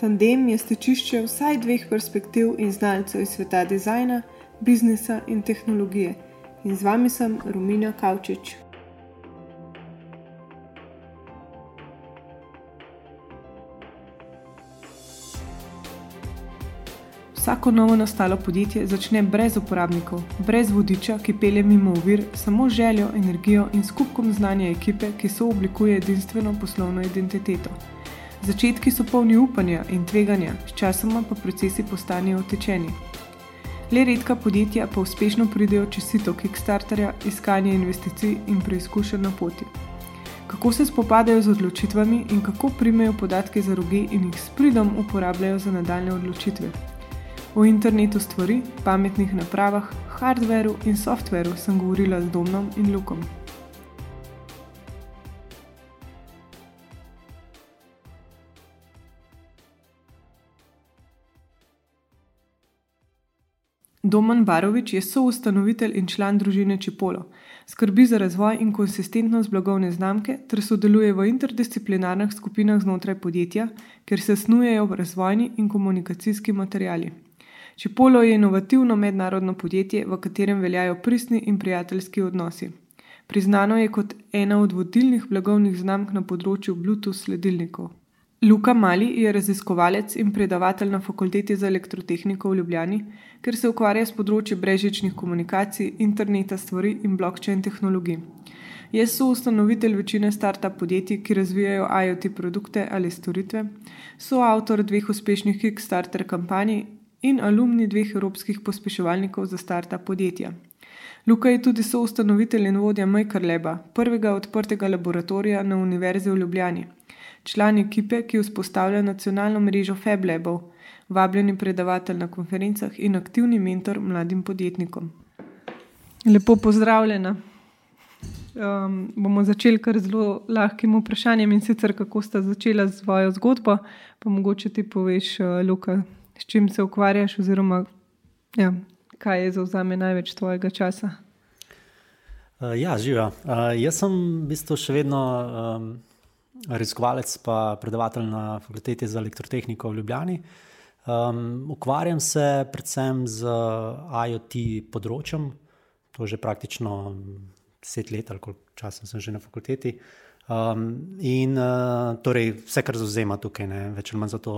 Tandem je stečišče vsaj dveh perspektiv in znalcev iz sveta dizajna, biznisa in tehnologije. In z vami sem Romina Kavčič. Vsako novo nastalo podjetje začne brez uporabnikov, brez vodiča, ki pelje mimo ovir, samo željo, energijo in skupkom znanja ekipe, ki so oblikuje edinstveno poslovno identiteto. Začetki so polni upanja in tveganja, sčasoma pa procesi postanejo utečeni. Le redka podjetja pa uspešno pridejo čez sito Kickstarterja, iskanje investicij in preizkušenj na poti. Kako se spopadajo z odločitvami in kako primejo podatke za roge in jih s pridom uporabljajo za nadaljne odločitve. O internetu stvari, pametnih napravah, hardveru in softveru sem govorila z Domnom in Lukom. Domen Barovič je soustanovitelj in član družine Čipolo, skrbi za razvoj in konsistentnost blagovne znamke ter sodeluje v interdisciplinarnih skupinah znotraj podjetja, kjer se snujejo razvojni in komunikacijski materijali. Čipolo je inovativno mednarodno podjetje, v katerem veljajo pristni in prijateljski odnosi. Priznano je kot ena od vodilnih blagovnih znamk na področju Bluetooth sledilnikov. Luka Mali je raziskovalec in predavatelj na fakulteti za elektrotehniko v Ljubljani, ker se ukvarja s področjem brežičnih komunikacij, interneta stvari in blockchain tehnologij. Je soustanovitelj večine start-up podjetij, ki razvijajo IoT produkte ali storitve, soavtor dveh uspešnih Kickstarter kampanj in alumni dveh evropskih pospeševalnikov za start-up podjetja. Luka je tudi soustanovitelj in vodja Makerleba, prvega odprtega laboratorija na Univerzi v Ljubljani, član ekipe, ki vzpostavlja nacionalno mrežo FabLabov, vabljeni predavatelj na konferencah in aktivni mentor mladim podjetnikom. Lepo pozdravljena. Um, bomo začeli kar zelo lahkim vprašanjem in sicer, kako sta začela svojo zgodbo, pa mogoče ti poveš, uh, Luka, s čim se ukvarjaš, oziroma ja, kaj je zauzame največ tvojega časa? Uh, ja, živijo. Uh, jaz sem v bistvu še vedno um, raziskovalec, pa predavatelj na fakulteti za elektrotehniko v Ljubljani. Um, ukvarjam se predvsem z IoT področjem, to že praktično deset let ali koliko časa sem že na fakulteti. Um, in uh, torej vse, kar zauzema tukaj, ne, več ali manj za to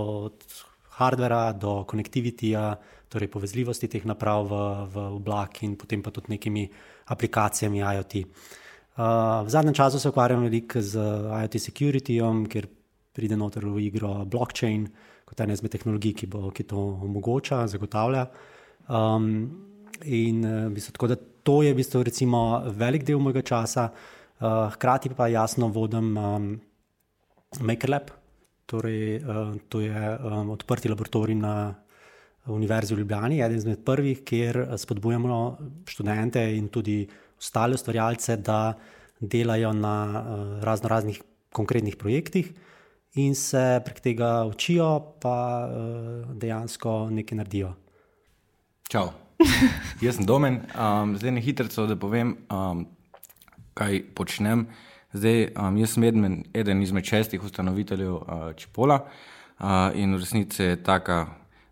hardvera do konektivitija, torej povezljivosti teh naprav v, v oblak in potem pa tudi nekimi aplikacijami IoT. Uh, v zadnjem času se ukvarjam veliko z IoT securityjem, ker pride noter v igro blockchain kot ena izmed tehnologij, ki, bo, ki to omogoča, zagotavlja. Um, in uh, bistvo, tako da to je v bistvu recimo velik del mojega časa, uh, hkrati pa jasno vodim um, MakerLab, Torej, uh, to je um, odprti laboratorij na Univerzi v Ljubljani, eden izmed prvih, kjer spodbujamo študente in tudi ostale ustvarjalce, da delajo na uh, razno raznih konkretnih projektih in se prek tega učijo, pa uh, dejansko nekaj naredijo. Čau, jaz sem Domen, um, zdaj ne hitro, da povem, um, kaj počnem. Zdaj, um, jaz sem eden, eden izmed šestih ustanoviteljev uh, Čipola uh, in v resnici je taka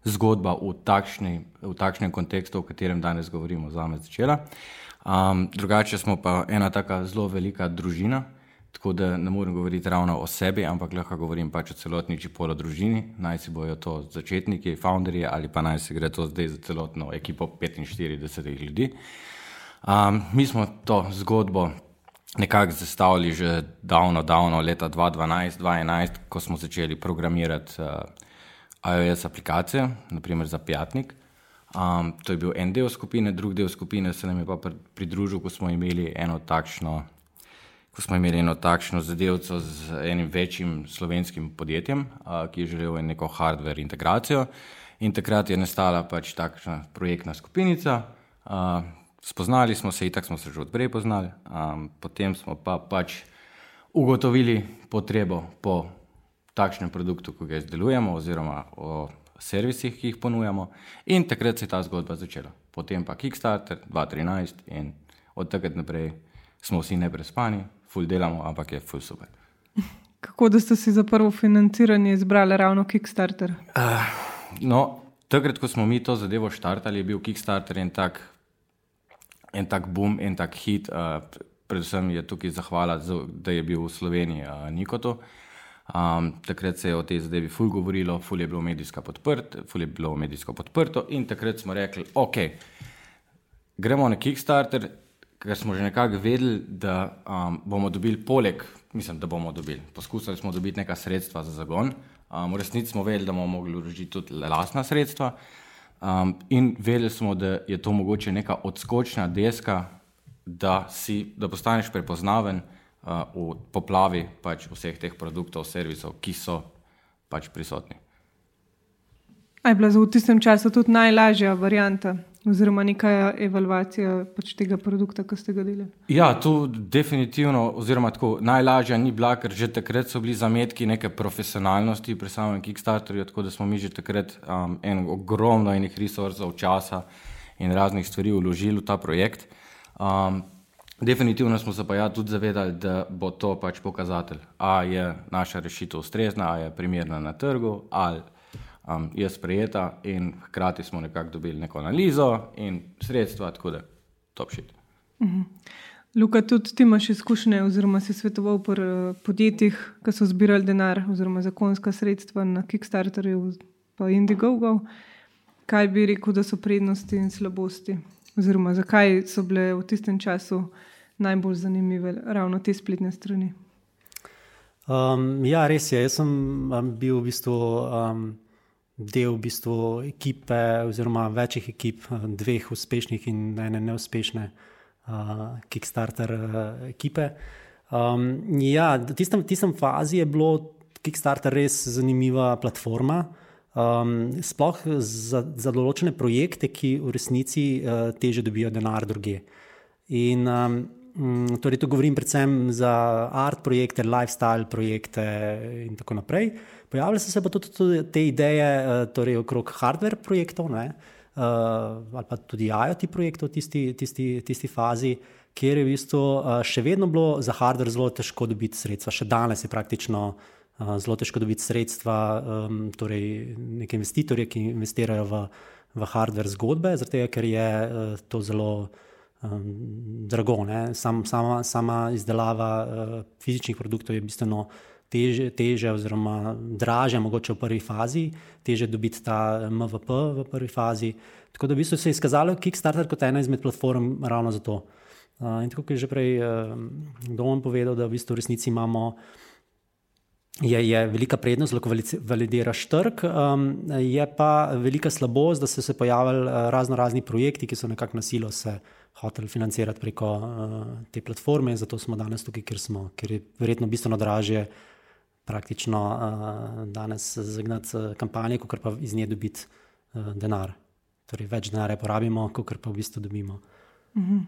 zgodba v, takšni, v takšnem kontekstu, o katerem danes govorimo, za me začela. Um, drugače smo pa ena taka zelo velika družina, tako da ne morem govoriti ravno o sebi, ampak lahko govorim pač o celotni Čipolo družini, naj si bojo to začetniki, founderji ali pa naj se gre to zdaj za celotno ekipo 45 ljudi. Um, mi smo to zgodbo nekako zastavili že davno, davno, leta 2012-2011, ko smo začeli programirati uh, iOS aplikacije, naprimer za Pjatnik. Um, to je bil en del skupine, drugi del skupine se nam je pa pridružil, ko smo imeli eno takšno. Ko smo imeli eno takšno zadevco z enim večjim slovenskim podjetjem, uh, ki je želel neko hardware integracijo, in takrat je nastala pač takšna projektna skupinica, uh, spoznali smo se, itak smo se že odprej poznali, um, potem smo pa pač ugotovili potrebo po takšnem produktu, ki ga izdelujemo, oziroma o servisih, ki jih ponujamo, in takrat se je ta zgodba začela. Potem pa Kickstarter 2013 in od takrat naprej smo vsi neprespani, full delamo, ampak je full super. Kako da ste si za prvo financiranje izbrali ravno Kickstarter? Uh, no, takrat, ko smo mi to zadevo štartali, je bil Kickstarter en tak, en tak boom, en tak hit. Uh, predvsem je tukaj zahvala, da je bil v Sloveniji uh, Nikoto. Um, takrat se je o tej zadevi ful govorilo, ful je bilo medijsko podprto, ful je bilo medijsko podprto in takrat smo rekli, ok, gremo na Kickstarter, ker smo že nekako vedeli, da um, bomo dobili poleg, mislim, da bomo dobili, poskusili smo dobiti neka sredstva za zagon, um, v resnici smo vedeli, da bomo mogli vložiti tudi lastna sredstva. Um, in vedeli smo, da je to mogoče neka odskočna deska, da, si, da postaneš prepoznaven v poplavi pač vseh teh produktov, servisov, ki so pač prisotni. Je bila v tistem času tudi najlažja varianta, oziroma neka evalvacija pač tega produkta, ki ste ga delali? Ja, tu definitivno, oziroma tako najlažja ni bila, ker že takrat so bili zametki neke profesionalnosti pri samem Kickstarterju, tako da smo mi že takrat um, en ogromno enih resursov, časa in raznih stvari vložili v ta projekt. Um, definitivno smo se pa ja tudi zavedali, da bo to pač pokazatelj, ali je naša rešitev ustrezna, ali je primerna na trgu, ali um, je sprejeta, in hkrati smo nekako dobili neko analizo in sredstva, tako da top šit. Mhm. Luka, tudi ti imaš izkušnje, oziroma si svetoval pri uh, podjetjih, ki so zbirali denar, oziroma zakonska sredstva na Kickstarterju, pa Indiegogo. Kaj bi rekel, da so prednosti in slabosti, oziroma zakaj so bile v tistem času najbolj zanimive ravno te spletne strani? Um, ja, res je. Jaz sem um, bil v bistvu. Um, del v bistvu ekipe, oziroma večjih ekip, dveh uspešnih in ene neuspešne uh, Kickstarter uh, ekipe. Um, ja, v tistem, tistem fazi je bilo Kickstarter res zanimiva platforma. Um, sploh za, za določene projekte, ki v resnici uh, teže dobijo denar druge. In um, torej, to govorim predvsem za art projekte, lifestyle projekte in tako naprej. Pojavile so se pa tudi, tudi te ideje eh, torej okrog hardware projektov, ne, uh, ali pa tudi IoT projektov v tisti, tisti, tisti fazi, kjer je v bistvu uh, še vedno bilo za hardware zelo težko dobiti sredstva. Še danes je praktično zelo težko dobiti sredstva, um, torej neke investitorje, ki investirajo v, v hardware zgodbe, zato ker je to zelo. Drago. Sam, sama, sama izdelava uh, fizičnih produktov je bistveno uh, teže, teže oziroma draže, mogoče v prvi fazi, teže dobiti ta MVP v prvi fazi. Tako da v bistvu se je izkazalo Kickstarter kot ena izmed platform ravno za to. Uh, in tako je že prej uh, Domen povedal, da v bistvu v resnici imamo. Je, je velika prednost, lahko validiraš trg, um, je pa velika slabost, da so se pojavili uh, razno razni projekti, ki so nekako na silo se hoteli financirati preko uh, te platforme. Zato smo danes tukaj, kjer smo, ker je verjetno bistveno dražje praktično uh, danes zagnati kampanje, kot pa iz nje dobiti uh, denar. Torej, več denarja porabimo, kot pa v bistvu dobimo. Mhm.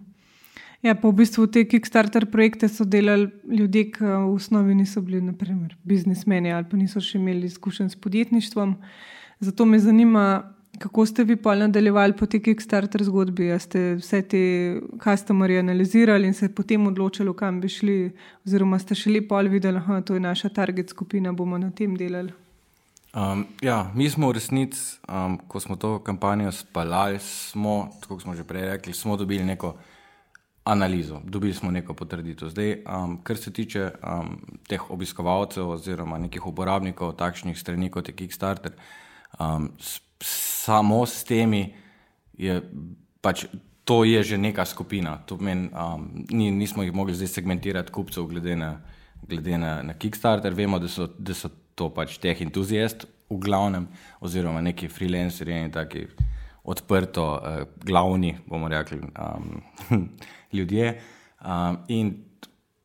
Ja, pa v bistvu te Kickstarter projekte so delali ljudje, ki v osnovi niso bili, naprimer, biznismeni ali pa niso še imeli izkušenj s podjetništvom. Zato me zanima, Kako ste vi pa nadaljevali po tej Kickstarter zgodbi? A ste vse te customerje analizirali in se potem odločili, kam bi šli, oziroma ste še lepo ali videli, da je naša target skupina, bomo na tem delali? Um, ja, mi smo v resnici, um, ko smo to kampanjo spalali, smo, kot smo že prej rekli, smo dobili neko analizo, dobili smo neko potrditev. Zdaj, um, kar se tiče um, teh obiskovalcev oziroma nekih uporabnikov takšnih strani kot je Kickstarter. Um, samo s temi je pač. To je že neka skupina. Men, um, ni, nismo jih mogli zdaj segmentirati kupcev, glede na, glede na, na Kickstarter. Vemo, da so, da so to pač teh entuzijasti, v glavnem, oziroma neki freelanceri in taki odprto, uh, glavni, bomo rekli, um, ljudje. Um, in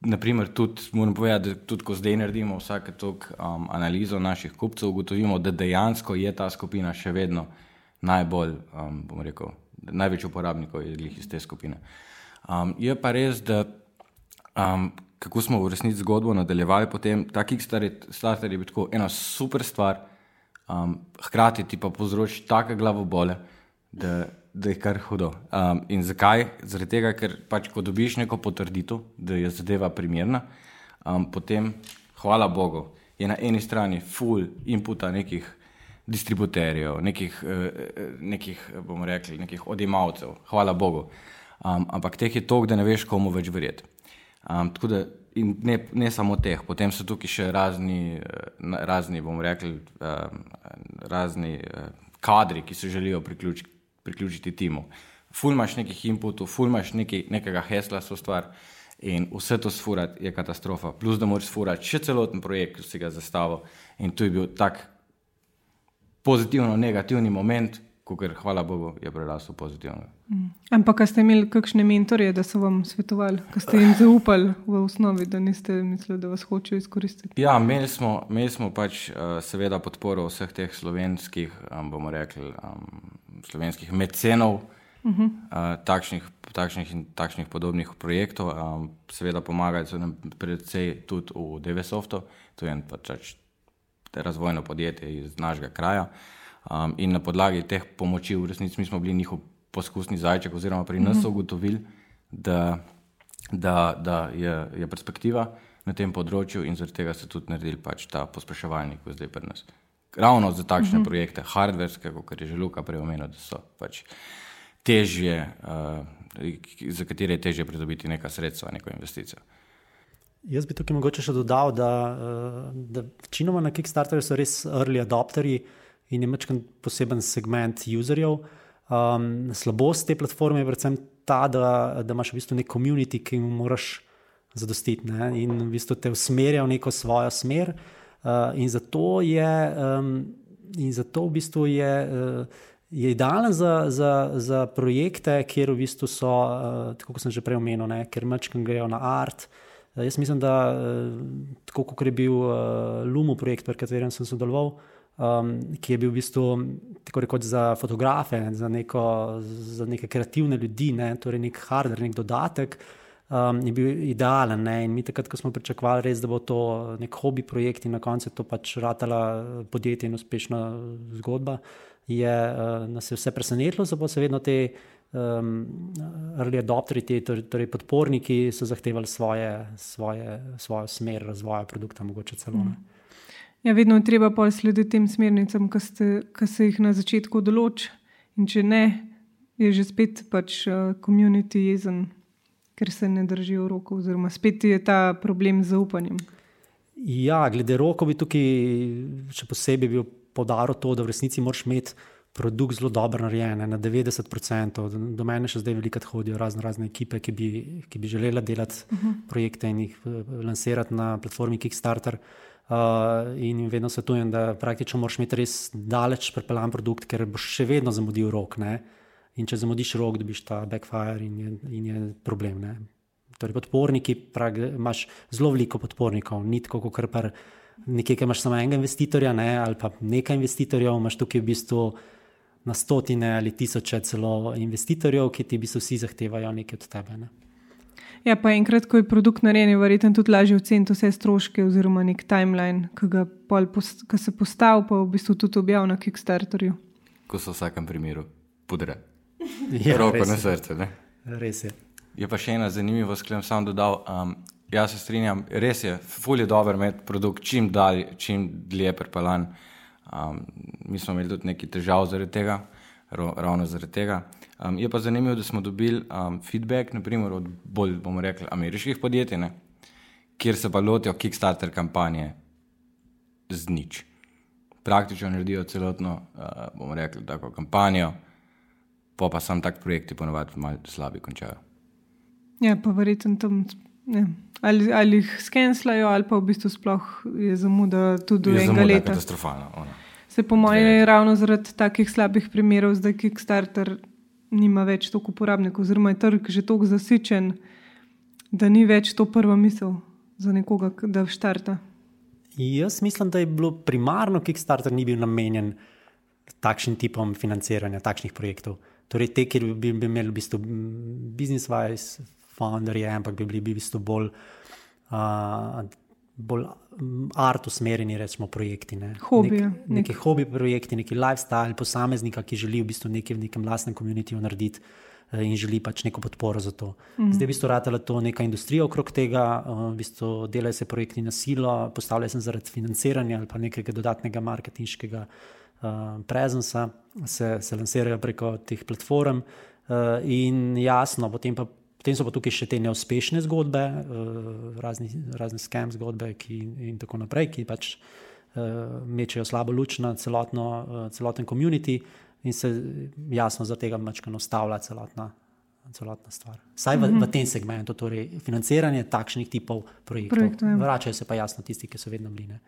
naprimer, tudi, moram povedati, da tudi ko zdaj naredimo vsake tok um, analizo naših kupcev, ugotovimo, da dejansko je ta skupina še vedno najbolj, um, bom rekel, največ uporabnikov iz te skupine. Um, je pa res, da um, kako smo v resnici zgodbo nadaljevali, potem ta Kickstarter je bil tako ena super stvar, um, hkrati ti pa povzroči take glavobole, da da je kar hudo. Um, in zakaj? Zaradi tega, ker pač, ko dobiš neko potrditev, da je zadeva primerna, um, potem hvala Bogu, je na eni strani full inputa nekih distributerjev, nekih, uh, nekih bomo rekli, nekih odjemalcev, hvala Bogu. Um, ampak teh je toliko, da ne veš, komu več verjeti. Um, da in ne, ne samo teh, potem so tukaj še razni, razni bomo rekli, um, razni uh, kadri, ki se želijo priključ, priključiti timu. Fulmaš nekih inputov, fulmaš neki, nekega hesla, so stvar. In vse to sfurati je katastrofa. Plus, da moraš sfurati še celoten projekt, ki si ga zastavil. In tu je bil tak pozitivno-negativni moment, ker, hvala Bogu, je prerasel pozitivno. Mm. Ampak, ste imeli kakšne mentorje, da so vam svetovali, da ste jim zaupali v osnovi, da niste mislili, da vas hočejo izkoristiti? Ja, imeli smo, imeli smo pač uh, seveda podporo vseh teh slovenskih, um, bomo rekli, um, slovenskih mecenov. Uh -huh. uh, takšnih, takšnih in takšnih podobnih projektov, um, seveda pomagajo nam predvsej tudi v DVSOFT-u, to je en pač razvojno podjetje iz našega kraja. Uh, Um, in na podlagi teh pomoči, v resnici, mi smo bili njihov poskusni zajček, oziroma pri nas so mhm. ugotovili, da, da, da je, je perspektiva na tem področju, in zaradi tega so tudi naredili pač ta pospeševalnik, ki je zdaj pri nas. Ravno za takšne uh mhm. -huh. projekte, hardverske, kot je že Luka prej omenil, da so pač težje, uh, za katere je težje pridobiti neka sredstva, neko investicijo. Jaz bi tukaj mogoče še dodal, da, uh, da večinoma na Kickstarterju so res early adopterji in je večkrat poseben segment userjev. Um, slabost te platforme je predvsem ta, da, da imaš v bistvu nek komunity, ki mu moraš zadostiti ne? in v bistvu te usmerja v neko svojo smer. Uh, in zato je, um, in zato v bistvu je, uh, je idealen za, za, za projekte, kjer v bistvu so, uh, kot sem že prej omenil, ne? ker večkrat grejo na art. Uh, jaz mislim, da uh, tako kot je bil uh, Lumo projekt, pri katerem sem sodeloval um, ki je bil v bistvu tako rekoč za fotografe, za, neko, za neke kreativne ljudi, ne, torej nek hardware, nek dodatek. Um, je bil idealen. Ne? In mi takrat, ko smo pričakovali, res, da bo to nek hobi projekt in na koncu to pač ratala podjetje in uspešna zgodba, je uh, nas je vse presenetilo, zato se vedno te um, early adopteri, te torej, torej podporniki, so zahtevali svoje, svoje, svojo smer razvoja produkta, mogoče celo. Mm. Ja, vedno je treba pa slediti tem smernicam, ki se jih na začetku določi. In če ne, je že spet pač komunity uh, jezen, ker se ne držijo roko, oziroma spet je ta problem z zaupanjem. Ja, glede roko bi tukaj še posebej bil podaril to, da v resnici moraš imeti produkt zelo dobro narejen, na 90%. Do mene še zdaj veliko hodijo razne, razne ekipe, ki bi, ki bi želeli delati uh mhm. -huh. projekte in jih lansirati na platformi Kickstarter. Uh, in vedno svetujem, da praktično moraš imeti res daleč prepeljan produkt, ker boš še vedno zamudil rok. Ne? In če zamudiš rok, dobiš ta backfire in je, in je problem. Ne? Torej, podporniki, prag, imaš zelo veliko podpornikov, ni tako, kot kar par nekaj, ki imaš samo enega investitorja ne? ali pa nekaj investitorjev, imaš tukaj v bistvu na stotine ali tisoče celo investitorjev, ki ti v bistvu vsi zahtevajo nekaj od tebe. Ne? Ja, pa enkrat, ko je produkt narejen, je verjetno tudi lažje oceniti vse stroške, oziroma nek timeline, ki se postavi, pa v bistvu tudi objavi na Kickstarterju. Ko so v vsakem primeru pudre. Ja, Roko na srce. Ne? Res je. Je pa še ena zanimiva sklem, sam dodal. Um, jaz se strinjam, res je, fulj je dober imeti produkt čim, dalj, čim dlje prepeljan. Um, mi smo imeli tudi nekaj težav zaradi tega, ravno zaradi tega. Um, je pa zanimivo, da smo dobili um, feedback naprimer, od bolj, bomo rekli, ameriških podjetij, ne? kjer se pa lotijo Kickstarter kampanje z nič. Praktično naredijo celotno, uh, bomo rekli, tako kampanjo, pa pa sam tak projekti ponovadi malo slabi končajo. Ja, pa verjetno tam. Ne. Ali, ali jih skenslajo, ali pa v bistvu sploh je zamuda tudi do enega leta. Katastrofalno. Ona. Se po mojem je ravno zaradi takih slabih primerov, zdaj Kickstarter nima več toliko uporabnikov, oziroma je trg že tako zasičen, da ni več to prva misel za nekoga, da štarta. Jaz mislim, da je bilo primarno Kickstarter ni bil namenjen takšnim tipom financiranja takšnih projektov. Torej, te, ki bi, bi imeli v bistvu business-wise, founderje, ampak bi bili v bistvu bolj uh, bolj art usmerjeni, recimo, projekti. Ne. Hobi, nek, nek- neki hobi projekti, neki lifestyle posameznika, ki želi v bistvu nekaj v nekem lastnem komunitiju narediti. eh, In želi pač neko podporo za to. Mm. Zdaj, v bistvu, ratela to neka industrija okrog tega, eh, v bistvu delajo se projekti na silo, postavljajo se zaradi financiranja ali pa nekega dodatnega marketinškega uh, prezensa, se, se lansirajo preko teh platform. Uh, in jasno, potem, pa, potem so pa tukaj še te neuspešne zgodbe, uh, razni, razne skem zgodbe ki, in tako naprej, ki pač uh, mečejo slabo luč na celotno, uh, celoten komunity in se jasno za tega mačkano stavlja celotna. Celotna stvar. Saj v, v tem segmentu, torej financiranje takšnih tipov projektov. Projektov, ja. Vračajo se pa jasno tisti, ki so vedno bili. Ne.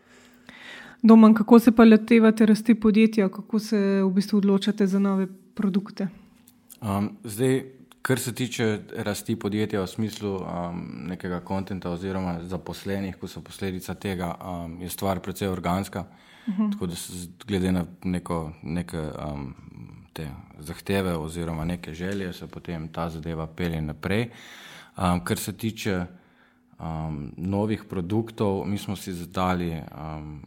Domen, kako se pa lotevate rasti podjetja, kako se v bistvu odločate za nove produkte? Um, zdaj, kar se tiče rasti podjetja v smislu um, nekega kontenta oziroma zaposlenih, ko so posledica tega, um, je stvar precej organska. Uh -huh. Tako da se glede na neko, neke um, te zahteve oziroma neke želje se potem ta zadeva pelje naprej. Um, kar se tiče um, novih produktov, mi smo si zadali um,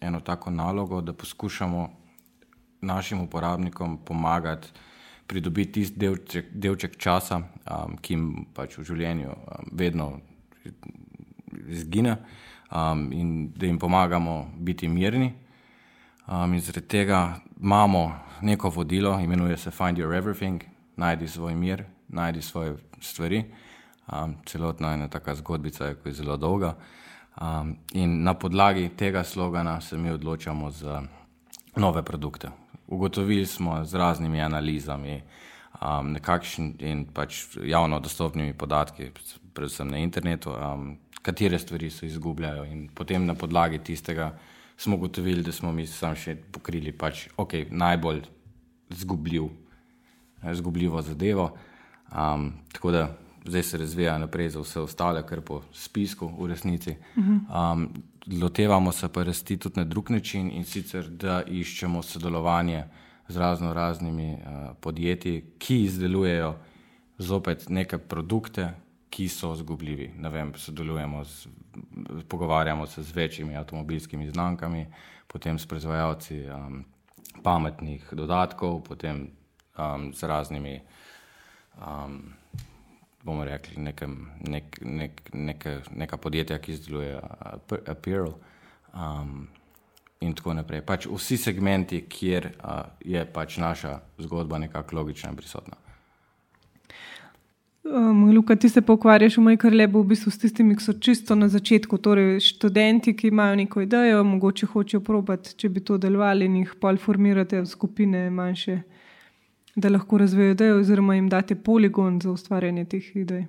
eno tako nalogo, da poskušamo našim uporabnikom pomagati pridobiti tisti delček, delček časa, um, ki jim pač v življenju um, vedno izgine, um, in da jim pomagamo biti mirni. Um, in zaradi tega imamo neko vodilo, imenuje se Find Your Everything, najdi svoj mir, najdi svoje stvari. Um, celotna ena taka zgodbica je, je zelo dolga. Um, in na podlagi tega slogana se mi odločamo za nove produkte. Ugotovili smo z raznimi analizami, um, nekakšen in pač javno dostopnimi podatki, predvsem na internetu, um, katere stvari se izgubljajo. In potem na podlagi tistega smo ugotovili, da smo mi sam še pokrili pač, okay, najbolj zgubljiv, zgubljivo zadevo. Um, tako da zdaj se razvija naprej za vse ostale, kar po spisku v resnici. Um, lotevamo se pa rasti tudi na drug način in sicer, da iščemo sodelovanje z razno raznimi uh, podjetji, ki izdelujejo zopet neke produkte, ki so zgubljivi. Ne vem, sodelujemo, z, pogovarjamo se z večjimi avtomobilskimi znamkami, potem s proizvajalci um, pametnih dodatkov, potem um, z raznimi, um, bomo rekli, nekem, nek, nek, neke, neka podjetja, ki izdelujejo ap- apparel. Um, In tako naprej. Pač vsi segmenti, kjer uh, je pač naša zgodba nekako logična in prisotna. Um, Luka, ti se pa ukvarjaš v Majkar Lebu v bistvu s tistimi, ki so čisto na začetku, torej študenti, ki imajo neko idejo, mogoče hočejo probati, če bi to delovali in jih pol formirate v skupine manjše, da lahko razvijajo idejo oziroma jim date poligon za ustvarjanje teh idej.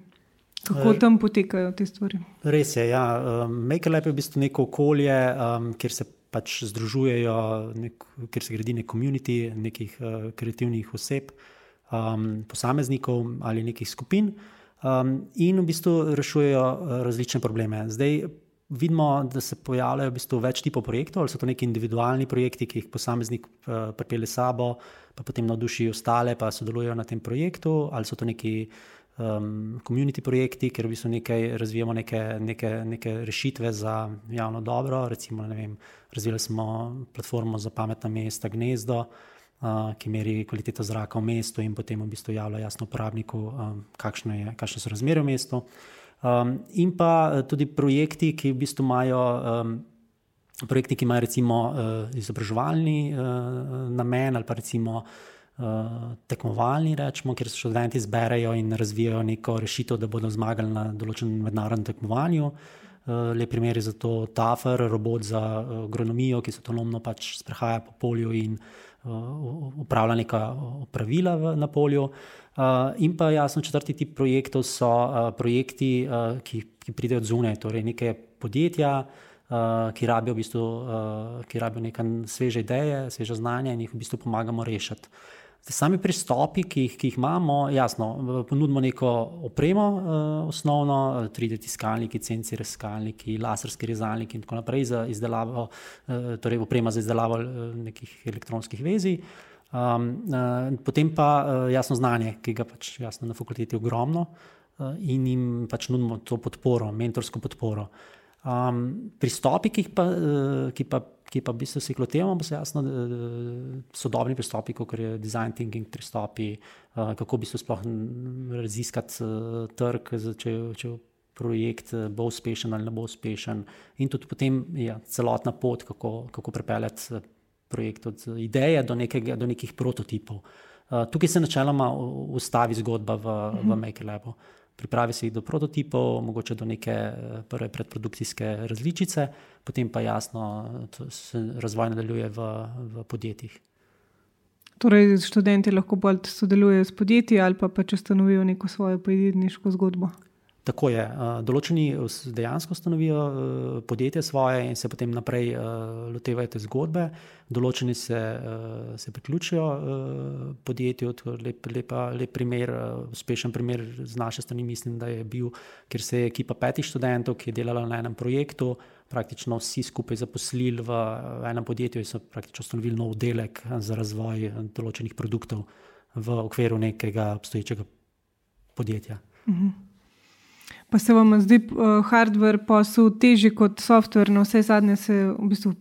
Kako Eh, tam potekajo te stvari? Res je. Ja. MakerLab je v bistvu neko okolje, um, kjer se pač združujejo, nek, kjer se gradi nek komunity nekih uh, kreativnih oseb, um, posameznikov ali nekih skupin um, in v bistvu rešujejo uh, različne probleme. Zdaj vidimo, da se pojavljajo v bistvu več tipov projektov, ali so to neki individualni projekti, ki jih posameznik uh, pripelje s sabo, pa potem navduši ostale, pa sodelujejo na tem projektu, ali so to neki um, community projekti, kjer v bistvu nekaj razvijamo neke, neke, neke rešitve za javno dobro. Recimo, vem, razvili smo platformo za pametna mesta Gnezdo, uh, ki meri kvaliteto zraka v mestu in potem v bistvu javlja jasno uporabniku, um, kakšno, je, kakšne so razmere v mestu. Um, in pa eh, tudi projekti, ki v bistvu imajo. Um, Projekti, ki imajo recimo uh, izobraževalni uh, namen ali pa recimo uh, tekmovalni, rečemo, kjer se študenti zberejo in razvijajo neko rešitev, da bodo zmagali na določenem mednarodnem tekmovanju. Uh, Lep primer je za to TAFR, robot za agronomijo, ki se avtonomno pač sprehaja po polju in uh, upravlja neka opravila v, na polju. Uh, in pa jasno, četrti tip projektov so uh, projekti, uh, ki, ki pridejo od zunaj, torej neke podjetja, uh, ki rabijo, v bistvu, uh, rabijo neke sveže ideje, sveže znanja in jih v bistvu pomagamo rešiti. Zdaj, sami pristopi, ki jih, ki jih imamo, jasno, ponudimo neko opremo, uh, osnovno, eh, 3D tiskalniki, cenci razkalniki, laserski rezalniki in tako naprej, za izdelavo, uh, torej oprema za izdelavo uh, nekih elektronskih vezij. Um, uh, potem pa uh, jasno znanje, ki ga pač jasno na fakulteti ogromno uh, in jim pač nudimo to podporo, mentorsko podporo. Um, pristopi, ki pa, ki pa, ki pa v bistvu se klotevamo, so jasno sodobni pristopi, kot je design thinking pristopi, uh, kako bi se sploh raziskati uh, trg, če, če projekt bo uspešen ali ne bo uspešen, in tudi potem ja, celotna pot, kako, kako pripeljati projekt od ideje do, nekega, do nekih prototipov. Uh, tukaj se načeloma ustavi zgodba v, v mhm. MakerLabu. Uh, pripravi se jih do prototipov, mogoče do neke eh, prve predprodukcijske različice, potem pa jasno se razvoj nadaljuje v, v podjetjih. Torej, študenti lahko bolj sodelujejo s podjetji ali pa pač ustanovijo neko svojo podjetniško zgodbo. Tako je. Določeni dejansko ustanovijo podjetje svoje in se potem naprej lotevajo te zgodbe, določeni se, se priključijo podjetju. Lep, lepa, lep primer, uspešen primer z naše strani, mislim, da je bil, ker se je ekipa petih študentov, ki je delala na enem projektu, praktično vsi skupaj zaposlili v enem podjetju in so praktično ustanovili nov oddelek za razvoj določenih produktov v okviru nekega obstoječega podjetja. Mhm. Pa se vam zdi uh, hardware posel težji kot software, no vse zadnje se v bistvu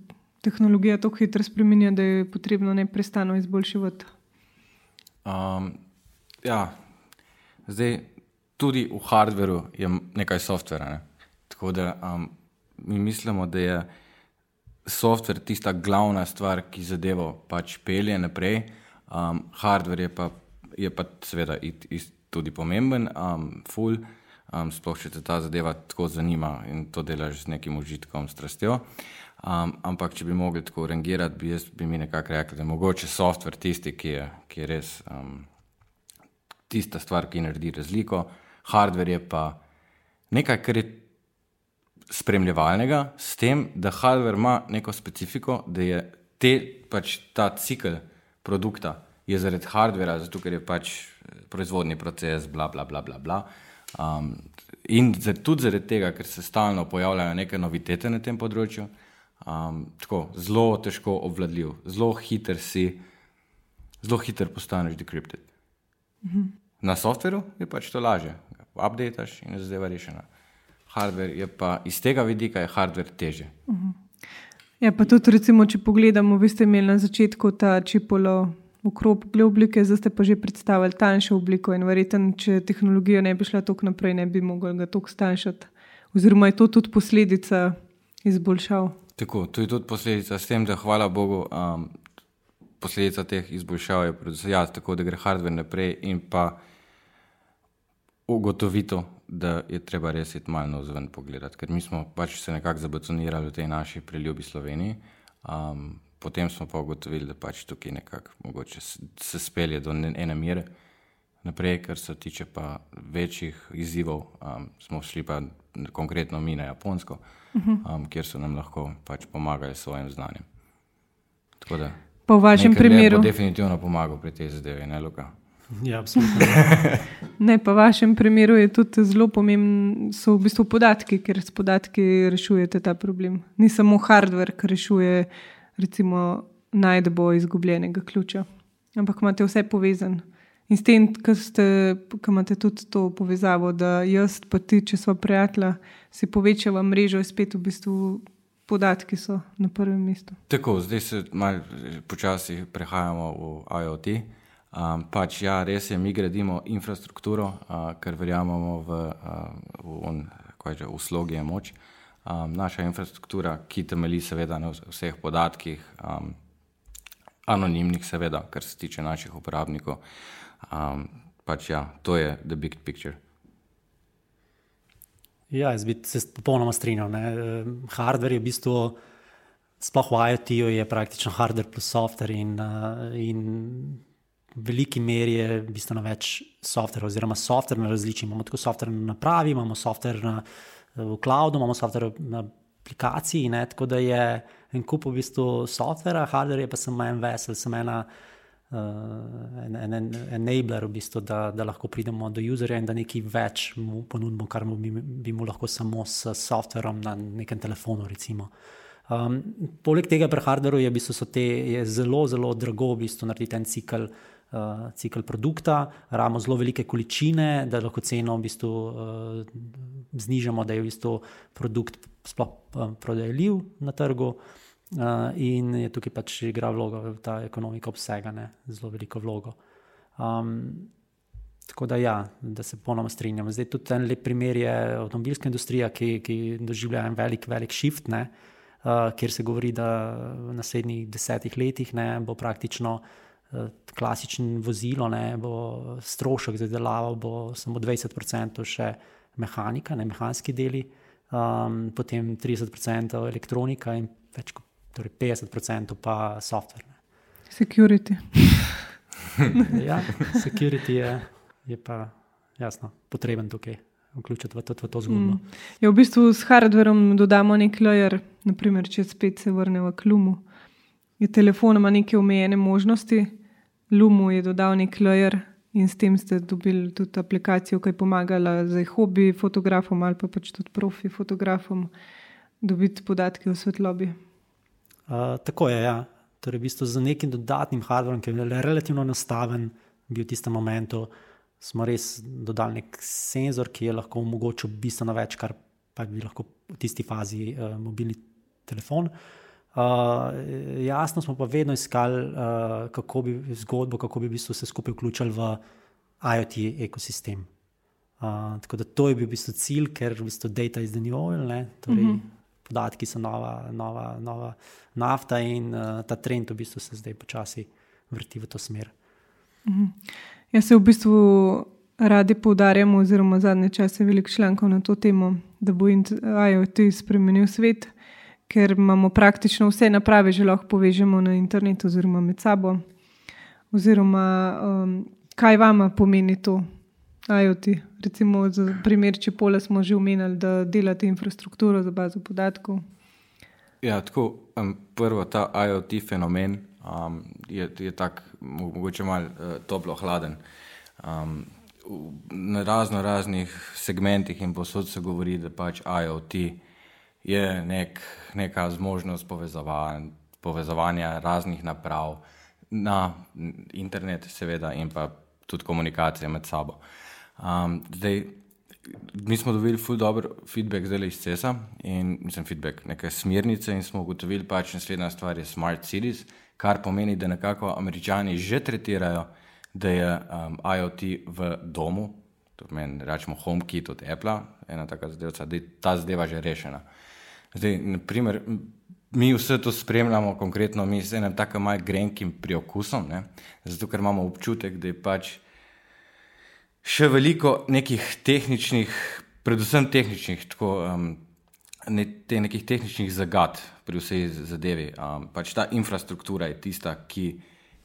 tehnologija tako hitro spremenja, da je potrebno neprestano izboljševati. Um, ja, zdaj tudi v hardwareu je nekaj softvera. Ne? Tako da um, mi mislimo, da je software tista glavna stvar, ki zadevo pač pelje naprej. Um, hardware je pa, je pa seveda tudi pomemben, um, full um, sploh če te ta zadeva tako zanima in to delaš z nekim užitkom, strastjo. Um, ampak, če bi mogli tako rangirati, bi, jaz, bi mi nekako rekli, da je mogoče softver tisti, ki je, ki je res um, tista stvar, ki naredi razliko. Hardware je pa nekaj, kar je spremljevalnega, s tem, da hardware ima neko specifiko, da je te, pač ta cikl produkta zaradi hardvera, zato ker je pač proizvodni proces, bla, bla, bla, bla. bla Um, in tudi zaradi tega, ker se stalno pojavljajo neke novitete na tem področju, um, tako zelo težko obvladljiv, zelo hiter si, zelo hiter postaneš decrypted. Mhm. Na softveru je pač to lažje, updateš in je zadeva rešena. Hardware je pa iz tega vidika, je hardware teže. Mhm. Ja, pa tudi, recimo, če pogledamo, vi ste imeli na začetku ta čipolo okrogle oblike, zdaj ste pa že predstavili tanjšo obliko in verjetno, če tehnologija ne bi šla tako naprej, ne bi mogli ga tako stanjšati. Oziroma je to tudi posledica izboljšav. Tako, to je tudi posledica s tem, da hvala Bogu, um, posledica teh izboljšav je predvsem jaz, tako da gre hardware naprej in pa ugotovito, da je treba res iti malo navzven pogledati, ker mi smo pač se nekako zabetonirali v tej naši preljubi Sloveniji. Um, potem smo pa ugotovili, da pač tukaj nekako mogoče se spelje do ene mere. Naprej, kar se tiče pa večjih izzivov, um, smo šli pa konkretno mi na Japonsko, mhm. um, kjer so nam lahko pač pomagali s svojim znanjem. Tako da, po vašem primeru. Je definitivno pomagal pri tej zadevi, ne Luka. Ja, absolutno. ne, pa v vašem primeru je tudi zelo pomembno, so v bistvu podatki, ker s podatki rešujete ta problem. Ni samo hardware, ki rešuje recimo, najdbo izgubljenega ključa. Ampak imate vse povezano. In s tem, ki imate tudi to povezavo, da jaz pa ti, če smo prijatelji, si povečava mrežo, in spet v bistvu podatki so na prvem mestu. Tako, zdaj se malo počasi prehajamo v IoT. Um, pač, ja, res je, mi gradimo infrastrukturo, uh, ker verjamemo v, uh, v, on, že, v slogi je moč. Uh, um, naša infrastruktura, ki temelji seveda na vseh podatkih, um, anonimnih, seveda, kar se tiče naših uporabnikov. Um, pač ja, to je the big picture. Ja, jaz bi se popolnoma strinjal. Ne. Hardware je v bistvu, sploh v IoT-ju, je praktično hardware plus software in, in v veliki meri je bistveno več software, oziroma software na različnih. Imamo tako software na napravi, imamo software na v cloudu, imamo software na aplikaciji, ne, tako da je en kup v bistvu softvera, hardware je pa samo en vesel, samo ena. Uh, en, en, en enabler, v bistvu, da, da lahko pridemo do userja in da nekaj več mu ponudimo, kar mu bi, bi mu lahko samo s softverom na nekem telefonu. Um, poleg tega, pri hardwareu je, v bistvu, te, je zelo, zelo drago v bistvu, narediti en cikl uh, cikl produkta, rabimo zelo velike količine, da lahko ceno v bistvu uh, znižamo, da je v bistvu produkt sploh uh, prodajljiv na trgu. Uh, in je tukaj pač igra vlogo, ta ekonomika obsega ne, zelo veliko vlogo. Um, tako da, ja, da se ponovno strinjam. Zdaj tudi en lep primer je avtomobilska industrija, ki, ki doživlja en velik, velik shift, ne, uh, kjer se govori, da v naslednjih desetih letih ne, bo praktično uh, klasično vozilo, ne, bo strošek za delavo, bo samo 20% še mehanika, ne mehanski deli, um, potem 30% elektronika in več kot torej 50% pa software. Ne. Security. ja, security je, je pa jasno potreben tukaj. Vključiti v to, v to zgodbo. Mm. Ja, v bistvu s hardverom dodamo nek layer, naprimer, če spet se vrnemo k Lumu. Je telefon ima neke omejene možnosti, Lumu je dodal nek layer in s tem ste dobili tudi aplikacijo, ki je pomagala za hobi fotografom ali pa pač tudi profi fotografom dobiti podatke o svetlobi. Uh, tako je, ja. Torej, v bistvu z nekim dodatnim hardverom, ki je relativno enostaven, bil v tistem momentu, smo res dodali nek senzor, ki je lahko omogočil bistveno več, kar pa bi lahko v tisti fazi uh, mobilni telefon. Uh, jasno smo pa vedno iskali, uh, kako bi zgodbo, kako bi v bistvu se skupaj vključili v IoT ekosistem. Uh, tako da to je bil v bistvu cilj, ker v bistvu data is the new oil. Torej, mm -hmm podatki so nova, nova, nova nafta in uh, ta trend v bistvu se zdaj počasi vrti v to smer. Mhm. Jaz se v bistvu radi poudarjam, oziroma zadnje čase veliko člankov na to temo, da bo IoT spremenil svet, ker imamo praktično vse naprave, že lahko povežemo na internetu oziroma med sabo. Oziroma, um, kaj vama pomeni to? IoT. Recimo, za primer Čepola smo že omenili, da delate infrastrukturo za bazo podatkov. Ja, tako, um, prvo, ta IoT fenomen um, je, je tako, mogoče malo uh, toplo-hladen. Um, na razno raznih segmentih in posod se govori, da pač IoT je nek, neka zmožnost povezovanja, povezovanja raznih naprav na internet, seveda, in pa tudi komunikacije med sabo. Um, zdaj, mi smo dobili ful dobr feedback zdaj iz CESA in mislim feedback, neke smernice in smo ugotovili pač naslednja stvar je smart cities, kar pomeni, da nekako američani že tretirajo, da je um, IoT v domu, to pomeni, rečemo HomeKit od Apple, ena taka zadeva, da je ta zadeva že rešena. Zdaj, naprimer, mi vse to spremljamo konkretno, mi z enim tako majhnim grenkim priokusom, ne? zato ker imamo občutek, da je pač še veliko nekih tehničnih, predvsem tehničnih, tako, um, ne, te nekih tehničnih zagad pri vsej zadevi. Um, pač ta infrastruktura je tista, ki,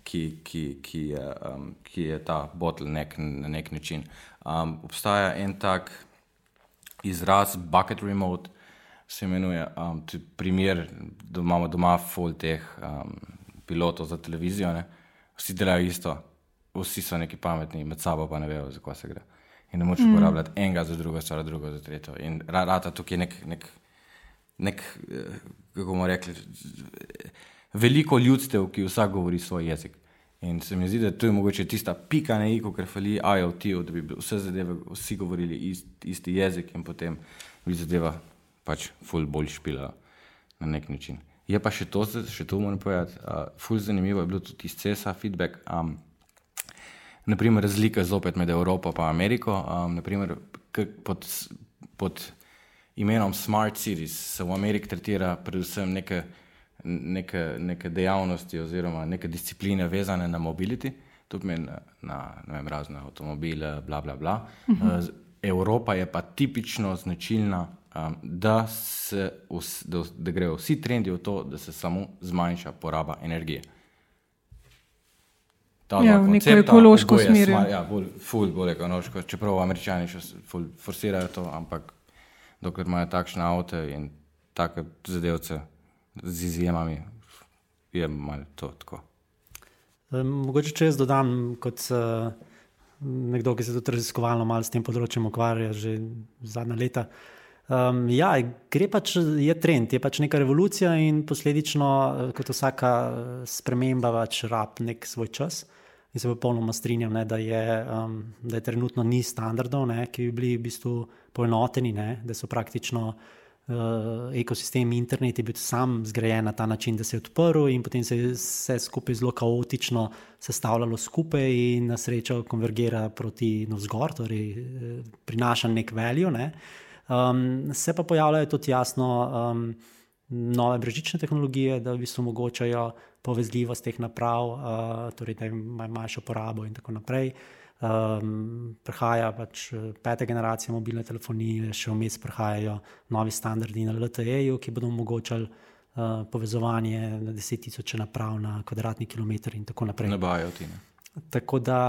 ki, ki, ki, je, um, ki je ta bottleneck na nek način. Um, obstaja en tak izraz, bucket remote, se imenuje, um, primer, da imamo doma full teh um, pilotov za televizijo, ne? vsi delajo isto vsi so neki pametni, med sabo pa ne vejo, za kaj se gre. In ne moreš mm. uporabljati enega za drugo, stvar drugo za tretjo. In rata tukaj je nek, nek, nek eh, kako bomo rekli, veliko ljudstev, ki vsak govori svoj jezik. In se mi zdi, da to je mogoče tista pika na iko, ker fali IoT, da bi vse zadeve, vsi govorili ist, isti jezik in potem bi zadeva pač ful bolj špila na nek način. Je pa še to, še to moram povedati, uh, ful zanimivo je bilo tudi iz CESA feedback. Um, naprimer, razlika zopet med Evropo in Ameriko. Um, naprimer, pod, pod imenom Smart Cities se v Ameriki tretira predvsem neke, neke, neke dejavnosti oziroma neke discipline vezane na mobility, tudi na, na vem, razne avtomobile, bla, bla, bla. Uh -huh. uh, Evropa je pa tipično značilna. Um, da, se, da, da grejo vsi trendi v to, da se samo zmanjša poraba energije ta ja, v neko ekološko smer. Ja, bolj, ful, bolj ekološko, čeprav američani še ful, forsirajo to, ampak dokler imajo takšne avto in take zadevce z izjemami, je malo to tako. Mogoče če jaz dodam, kot uh, nekdo, ki se tudi raziskovalno malo s tem področjem ukvarja že zadnja leta. Um, ja, gre pač, je trend, je pač neka revolucija in posledično, kot vsaka sprememba, pač rab nek svoj čas. in se popolnoma strinjam, ne, da, je, um, da je trenutno ni standardov, ne, ki bi bili v bistvu poenoteni, ne, da so praktično uh, ekosistem internet je bil sam zgrajen na ta način, da se je odprl in potem se je vse skupaj zelo kaotično sestavljalo skupaj in na srečo konvergira proti navzgor, torej uh, prinaša nek veljo. Ne. Um, se pa pojavljajo tudi jasno um, nove brežične tehnologije, da v bistvu omogočajo povezljivost teh naprav, uh, torej da imajo manjšo porabo in tako naprej. Um, prihaja pač eh, peta generacija mobilne telefonije, še vmes prihajajo novi standardi na LTE-ju, ki bodo omogočali uh, povezovanje na deset tisoč naprav na kvadratni kilometr in tako naprej. Ne bojo ti. Ne? Tako da,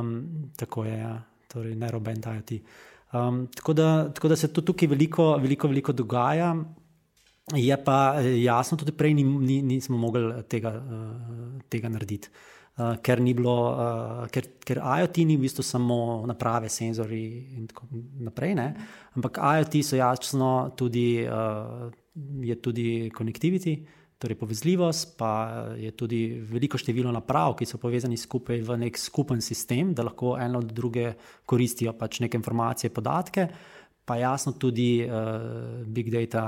um, tako je, ja. torej ne roben dajo ti. Um, tako, da, tako da se tu tukaj veliko, veliko, veliko dogaja. Je pa eh, jasno, tudi prej nismo ni, ni mogli tega, uh, tega narediti uh, ker bilo, uh, ker, ker IoT ni v bistvu samo naprave, senzori in tako naprej. Ne? Ampak IoT so jasno tudi, uh, je tudi connectivity. Torej, povezljivost, pa je tudi veliko število naprav, ki so povezani skupaj v nek skupen sistem, da lahko eno od druge koristijo pač neke informacije, podatke, pa jasno tudi uh, big data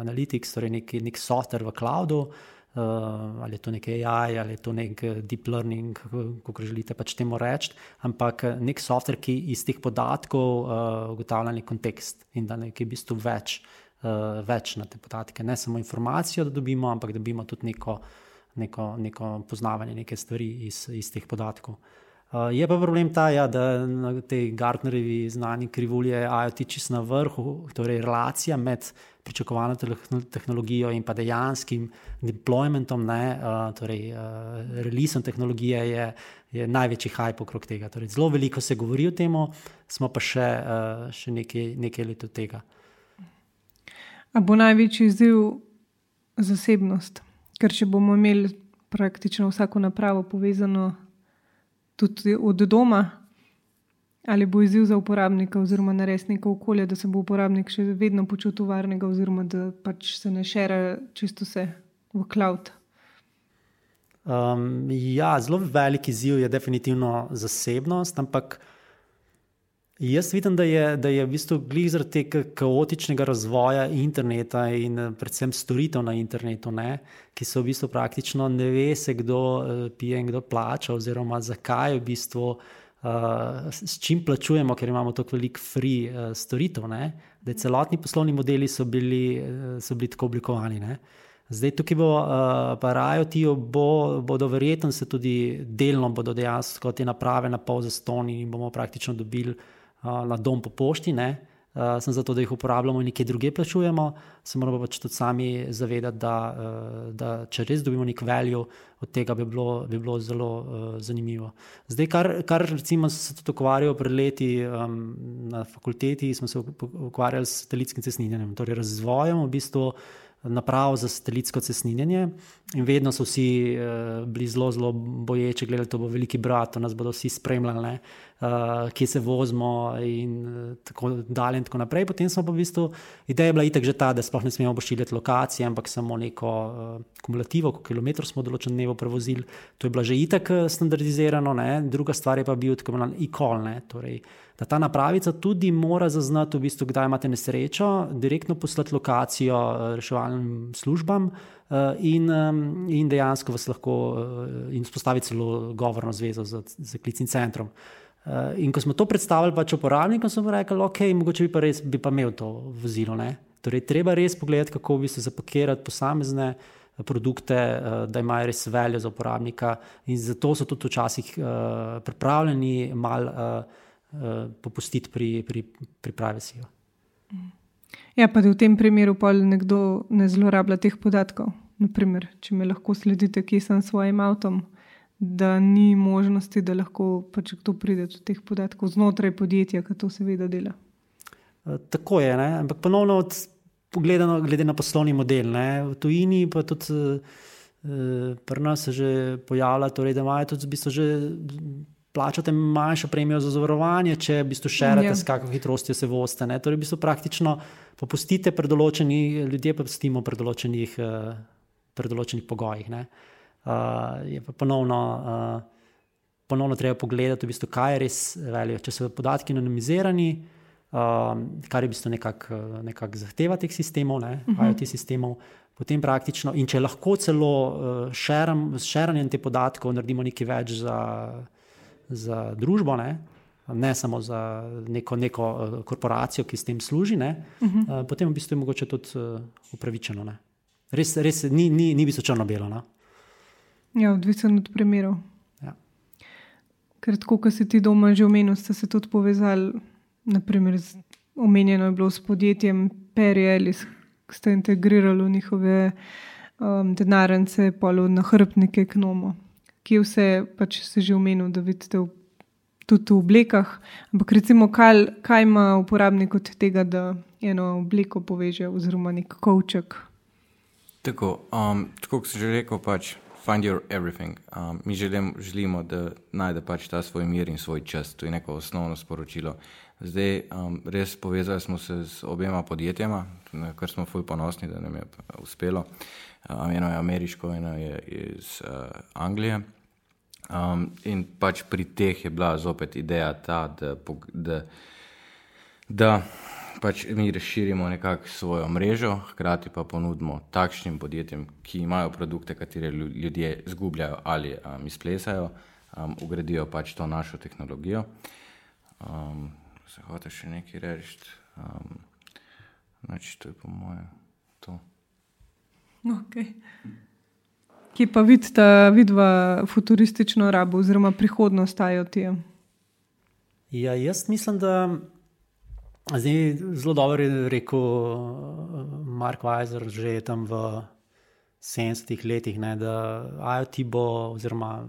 analytics, torej nek, nek software v cloudu, uh, ali je to nek AI, ali je to nek eh, deep learning, kako želite pač temu reči, ampak eh, nek softver, ki iz teh podatkov uh, ugotavlja nek kontekst in da nekaj v bistvu več, uh, več na te podatke. Ne samo informacijo, da dobimo, ampak da dobimo tudi neko, neko, neko poznavanje neke stvari iz, iz teh podatkov. Uh, je pa problem ta, ja, da na tej Gartnerjevi znani krivulji IoT čist na vrhu, torej relacija med pričakovano tehnologijo in pa dejanskim deploymentom, ne, uh, torej uh, releasom tehnologije, je, je največji hype okrog tega. Torej, zelo veliko se govori o tem, smo pa še, uh, še nekaj, nekaj let od tega. A bo največji izziv zasebnost? Ker če bomo imeli praktično vsako napravo povezano tudi od doma, Ali bo izziv za uporabnika, oziroma narediti neko okolje, da se bo uporabnik še vedno počutil varnega, oziroma da pač se ne šere čisto vse v cloud? Um, ja, zelo velik izziv je definitivno zasebnost, ampak jaz vidim, da je, da je v bistvu zaradi tega kaotičnega razvoja interneta in predvsem storitev na internetu, ne, ki so v bistvu praktično ne ve se, kdo uh, pije in kdo plača, oziroma zakaj v bistvu uh, s čim plačujemo, ker imamo tako veliko free uh, storitev. Ne? Da celotni poslovni modeli so bili, so bili tako oblikovani. Ne? Zdaj, tukaj bo, uh, pa rajo ti, bo, bodo verjetno se tudi delno, bodo dejansko te naprave na pol zastoni in bomo praktično dobili uh, na dom po pošti. Ne? Uh, sem zato, da jih uporabljamo in nekje druge plačujemo, se moramo pač tudi sami zavedati, da, uh, da če res dobimo nek value od tega, bi bilo, bi bilo zelo uh, zanimivo. Zdaj, kar, kar recimo se tudi ukvarjajo pred leti um, na fakulteti, smo se ukvarjali s satelitskim cestninjenjem, torej razvojem v bistvu naprav za satelitsko cestninjenje. In vedno so vsi uh, bili zelo, zelo boječi, gledali, da bo veliki brat, nas bodo vsi spremljali, uh, kje se vozimo in uh, tako dalje. In tako naprej. Potem smo pa v bistvu, ideja je bila itek že ta, da sploh ne smemo pošiljati lokacije, ampak samo neko uh, kumulativo, koliko kilometrov smo določen dnevo prevozili. To je bilo že itek standardizirano. Ne? Druga stvar je pa bil tako imenovan e-call. Torej, da ta napravica tudi mora zaznati, v bistvu, kdaj imate nesrečo, direktno poslati lokacijo eh, reševalnim službam eh, in, in dejansko vas lahko eh, in spostaviti celo govorno zvezo z, z klicnim centrom. In ko smo to predstavili pač uporabnikom, smo rekli, ok, mogoče bi pa res bi pa imel to vozilo. Ne? Torej, treba res pogledati, kako v bistvu zapakirati posamezne produkte, da imajo res veljo za uporabnika in zato so tudi včasih pripravljeni malo uh, popustiti pri, pri, pri privacyju. Ja, pa v tem primeru pa nekdo ne zlorablja teh podatkov. Naprimer, če me lahko sledite, kje sem s svojim avtom, da ni možnosti, da lahko pač kdo pride do teh podatkov znotraj podjetja, ki to seveda dela. Uh, tako je, ne? ampak ponovno od, pogledano, glede na poslovni model. Ne? V tujini pa tudi uh, pri nas se že pojavlja, torej, da imajo tudi v bistvu že plačate manjšo premijo za zavarovanje, če v bistvu šerate, ja. s kakšno hitrostjo se vozite. Torej, v bistvu praktično popustite pred določenimi ljudmi, pa pustimo pred določenih, uh, pred določenih pogojih. Uh, je pa ponovno uh, ponovno treba pogledati, v bistvu, kaj je res veljo. Če so podatki anonimizirani, um, kar je v bistvu nekako nekak zahteva teh sistemov, ne, uh -huh. IoT sistemov, potem praktično, in če lahko celo uh, šeram, s širanjem teh podatkov naredimo nekaj več za, za družbo. Ne, Ne samo za neko, neko korporacijo, ki s tem služi, uh -huh. uh, potem v bistvu je mogoče tudi uh, upravičeno. Ne? Res, res ni, ni, ni bistvo črno-belo. No? Ja, odvisen od primerov. Ja. Ker tako, kot si ti doma že omenil, ste se tudi povezali, naprimer, z, omenjeno je bilo s podjetjem Perry, ki ste integrirali njihove um, denarnice, polo na hrbnike Knomo. Kje vse pač si že omenil, da vidite v, tudi v oblekah. Ampak recimo, kaj, kaj ima uporabnik od tega, da eno obliko poveže, oziroma nek kovček. Tako, um, tako kot si že rekel, pač find your everything. Um, mi želim, želimo, da najde pač ta svoj mir in svoj čas. To je neko osnovno sporočilo. Zdaj, um, res povezali smo se z obema podjetjema, na kar smo fulj ponosni, da nam je uspelo. Um, eno je ameriško, eno je iz uh, Anglije. Um, in pač pri teh je bila zopet ideja ta, da, da, da pač mi razširimo nekako svojo mrežo, hkrati pa ponudimo takšnim podjetjem, ki imajo produkte, katere ljudje zgubljajo ali um, izplesajo, um, ugradijo pač to našo tehnologijo. Um, se hoče še nekaj reči, um, znači to je po mojem to. Okay. Ki pa vidite, vidva futuristično rabo oziroma prihodnost IoT-ja? Ja, jaz mislim, da Zdaj, zelo dobro je rekel uh, Mark Weiser, že tam v 70-ih letih, ne, da IoT bo, oziroma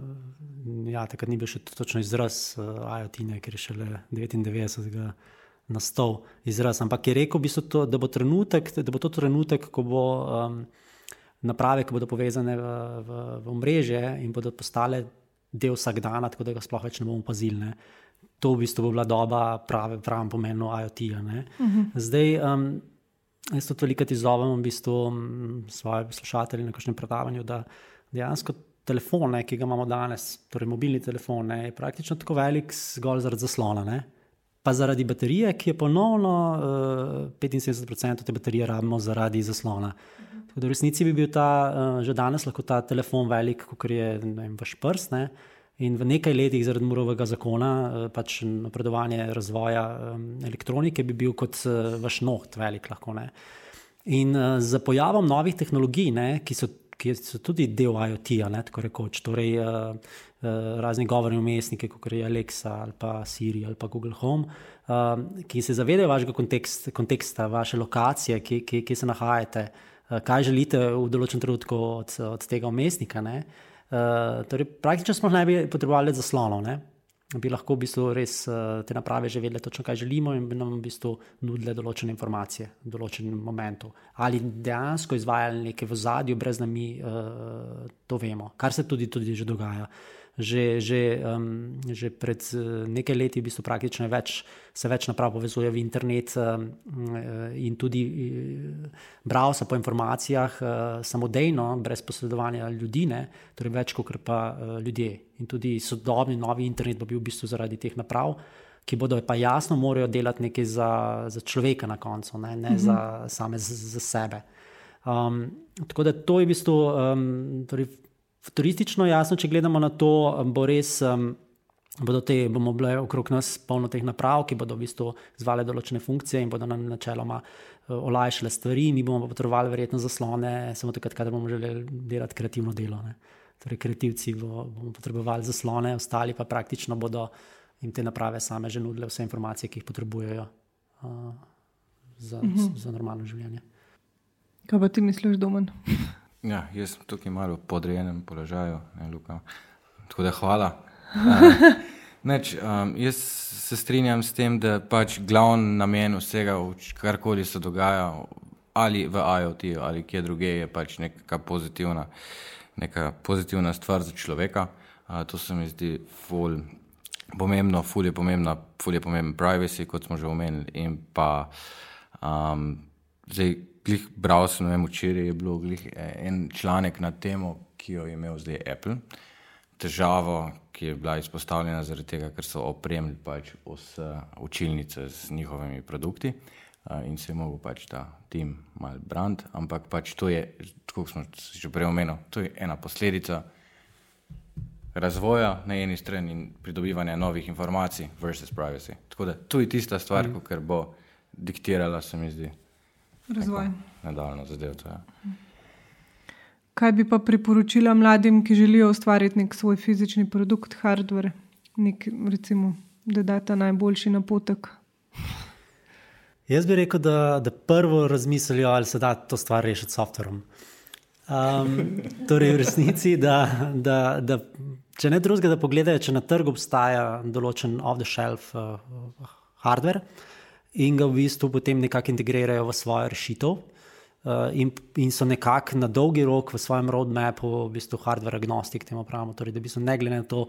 ja, takrat ni bil še točno izraz uh, IoT, ne, ker je šele 99. nastal izraz. Ampak je rekel, to, da, bo trenutek, da bo to trenutek, ko bo um, naprave, ki bodo povezane v, v, v mreže in bodo postale del vsakdana, tako da ga sploh več ne bomo opazili to v bistvu bila doba, pravi, pravim pomenu IoT-ja. Uh mhm. -huh. Zdaj, um, jaz to veliko izzovem v bistvu um, svoje poslušatelje na kakšnem predavanju, da dejansko telefon, ki ga imamo danes, torej mobilni telefon, ne, je praktično tako velik zgolj zaradi zaslona. Ne. Pa zaradi baterije, ki je ponovno uh, 75% te baterije rabimo zaradi zaslona. Tako da v resnici bi bil ta, uh, že danes lahko ta telefon velik, kot je vem, vaš prst. Ne. In v nekaj letih, zaradi Murovega zakona, eh, pač napredovanje razvoja elektronike bi bil kot eh, vaš noht, velik lahko. Ne? In eh, z pojavom novih tehnologij, ne, ki, so, ki so tudi del IoT-ja, tako rekoč, torej razni govorni umestniki, kot je Alexa ali pa Siri ali pa Google Home, ki se zavedajo vašega kontekst, konteksta, vaše lokacije, ki, ki, ki se nahajate, kaj želite v določenem trenutku od, od tega umestnika. Ne? Uh, torej, praktično smo ne bi potrebovali zaslonov, ne? bi lahko v bistvu res uh, te naprave že vedele točno, kaj želimo in bi nam v bistvu nudile določene informacije v določenem momentu. Ali dejansko izvajali nekaj v zadju, brez da mi uh, to vemo, kar se tudi, tudi že dogaja. Uh, že, že, um, že pred uh, nekaj leti, v bistvu praktično več, se več naprav povezuje v internet um, in tudi uh, bral se po informacijah uh, samodejno, brez posredovanja ljudi, ne, torej več kot pa uh, ljudje. In tudi sodobni novi internet bo bil v bistvu zaradi teh naprav. Ki bodo pa jasno morajo delati nekaj za, za človeka na koncu, ne, ne mm -hmm. za same za, za sebe. Um, tako da to je v bistvu um, torej Futuristično, jasno, če gledamo na to, bo res, um, bodo te, bomo bile okrog nas polno teh naprav, ki bodo v bistvu zvale določene funkcije in bodo nam načeloma uh, olajšale stvari, mi bomo pa potrebovali verjetno zaslone, samo takrat, kadar bomo želeli delati kreativno delo. Ne. Torej, kreativci bo, bomo potrebovali zaslone, ostali pa praktično bodo jim te naprave same že nudile vse informacije, ki jih potrebujejo uh, za, mhm. za normalno življenje. Kaj pa ti misliš, Domen? Ja, jaz sem tukaj malo v podrejenem položaju, ne Luka. Tako da hvala. Uh, neč, um, jaz se strinjam s tem, da pač glavni namen vsega, karkoli se dogaja, ali v IoT ali kje druge, je pač neka pozitivna, neka pozitivna stvar za človeka. Uh, to se mi zdi ful pomembno, ful je pomembna, ful je pomemben privacy, kot smo že omenili. In pa um, zdaj glih, bral sem, vem, včeraj je bil glih, eh, en članek na temo, ki jo je imel zdaj Apple. težavo, ki je bila izpostavljena zaradi tega, ker so opremili pač vse učilnice z njihovimi produkti uh, in se je mogel pač ta tim mal brand, ampak pač to je, kot smo že prej omenili, to je ena posledica razvoja na eni strani in pridobivanja novih informacij versus privacy. Tako da to je tista stvar, mm. ki bo diktirala, se mi zdi, razvoj. Nadaljno zadevo. Ja. Kaj bi pa priporočila mladim, ki želijo ustvariti nek svoj fizični produkt, hardware, nek, recimo, da da ta najboljši napotek? Jaz bi rekel, da, da prvo razmislijo, ali se da to stvar rešiti s softverom. Um, torej, v resnici, da, da, da če ne drugega, da pogledajo, če na trgu obstaja določen off-the-shelf uh, hardware in ga v bistvu potem nekako integrirajo v svojo rešitev. Uh, in, in so nekako na dolgi rok v svojem roadmapu, v bistvu hardware agnostik, temu pravimo. Torej, da bi se ne glede na to,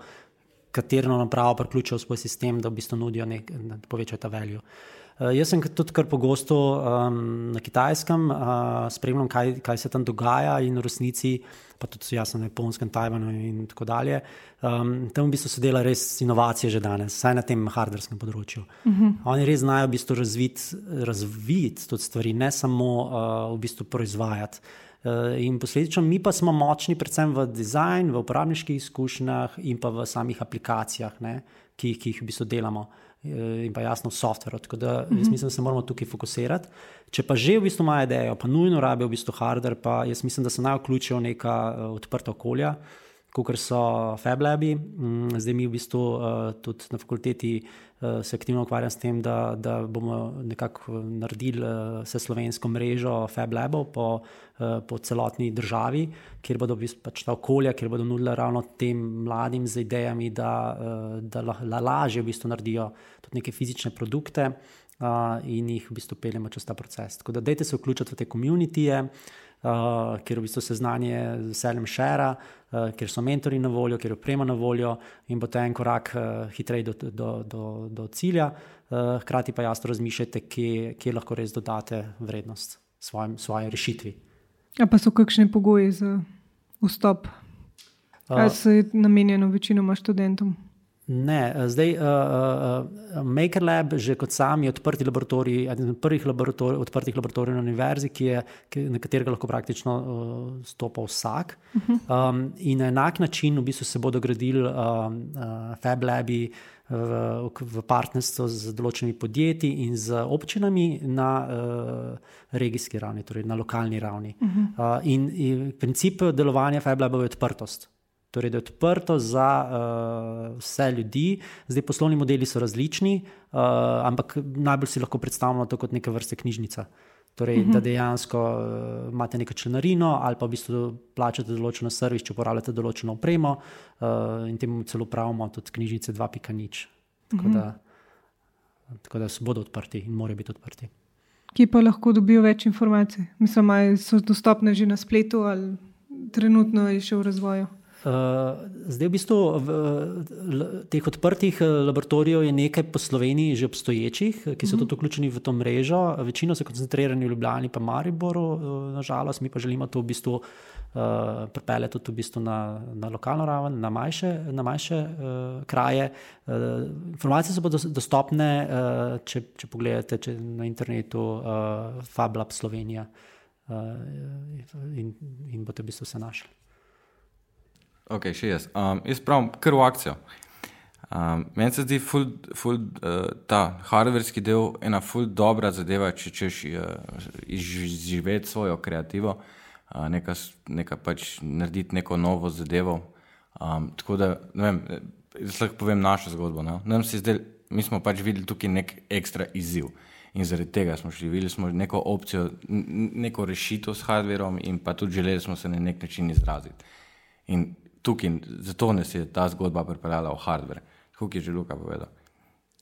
katero napravo priključijo v svoj sistem, da v bistvu nudijo nek, da povečajo ta value. Uh, jaz sem tudi kar pogosto um, na kitajskem, uh, spremljam, kaj, kaj se tam dogaja, in v resnici, pa tudi jaz na Japonskem, Tajvanu in tako dalje. Um, tam v bistvu so delali res inovacije že danes, vsaj na tem hardverskem področju. Uh mhm. -huh. Oni res znajo v bistvu razviti razvit tudi stvari, ne samo uh, v bistvu proizvajati. Uh, in posledično mi pa smo močni, predvsem v dizajnu, v uporabniških izkušnjah in pa v samih aplikacijah, ne, ki, ki jih v bistvu delamo. Eh, in pa jasno v softveru. Tako da jaz mhm. mislim, da se moramo tukaj fokusirati. Če pa že v bistvu imajo idejo, pa nujno rabijo v bistvu hardware, pa jaz mislim, da se naj vključijo v neka uh, odprta okolja, kot so FabLabi. Mm, zdaj mi v bistvu uh, tudi na fakulteti se aktivno ukvarjamo s tem, da, da bomo nekako naredili uh, vse slovensko mrežo FabLabov po, po celotni državi, kjer bodo pač ta okolja, kjer bodo nudili ravno tem mladim z idejami, da, da la, la, lažje v bistvu naredijo tudi neke fizične produkte. Uh, in jih v bistvu peljemo čez ta proces. Tako da, dajte se vključiti v te komunitije, uh, uh, kjer v bistvu se znanje z veseljem šera, uh, kjer so mentori na voljo, kjer je oprema na voljo in bo ta en korak uh, hitreje do, do, do, do cilja. Uh, hkrati pa jasno razmišljate, kje, kje lahko res dodate vrednost svojim, svoji rešitvi. A pa so kakšni pogoji za vstop? Kaj se je namenjeno večinoma študentom? Ne, eh, zdaj uh, uh, MakerLab, že kot sam je odprti laboratorij, eden od prvih laboratorij, odprtih laboratorijev na univerzi, ki je, ki, na katerega lahko praktično uh, stopa vsak. Uh -huh. um, in na enak način v bistvu se bodo gradili uh, uh, FabLabi v, v partnerstvu z določenimi podjetji in z občinami na uh, regijski ravni, torej na lokalni ravni. Uh -huh. uh, in, in princip delovanja FabLabov je odprtost. Torej, da je odprto za uh, vse ljudi. Zdaj, poslovni modeli so različni, uh, ampak najbolj si lahko predstavljamo to kot neke vrste knjižnica. Torej, uh -huh. Da mhm. dejansko uh, imate neko članarino ali pa v bistvu plačate določeno servis, če uporabljate določeno opremo uh, in temu celo pravimo tudi knjižnice 2.0. Tako, uh -huh. da, tako da so bodo odprti in morajo biti odprti. Kje pa lahko dobijo več informacij? Mislim, da so dostopne že na spletu ali trenutno je še v razvoju. Zdaj, v bistvu, v, teh odprtih eh, laboratorijev je nekaj po Sloveniji že obstoječih, ki so mhm. tudi vključeni v to mrežo. Večino so koncentrirani v Ljubljani, pa Mariboru, uh, nažalost, mi pa želimo to v bistvu uh, pripeljati tudi v bistvu na, na lokalno raven, na manjše, na manjše uh, kraje. Uh, informacije so bodo dostopne, uh, če, če pogledate če na internetu uh, FabLab Slovenija uh, in, in boste v bistvu se našli. Ok, še jaz. Um, jaz pravim, kar v akcijo. Um, meni se zdi, ful, ful, uh, ta hardverski del ena ful dobra zadeva, če češ uh, izživeti svojo kreativo, uh, neka, neka pač narediti neko novo zadevo. Um, tako da, ne vem, jaz lahko povem našo zgodbo. No? Nam se zdaj, mi smo pač videli tukaj nek ekstra izziv. In zaradi tega smo šli, videli smo neko opcijo, neko rešitev s hardverom, in pa tudi želeli smo se na nek način izraziti. In tukaj, zato nas je ta zgodba pripeljala v hardware. Kot je že Luka povedal.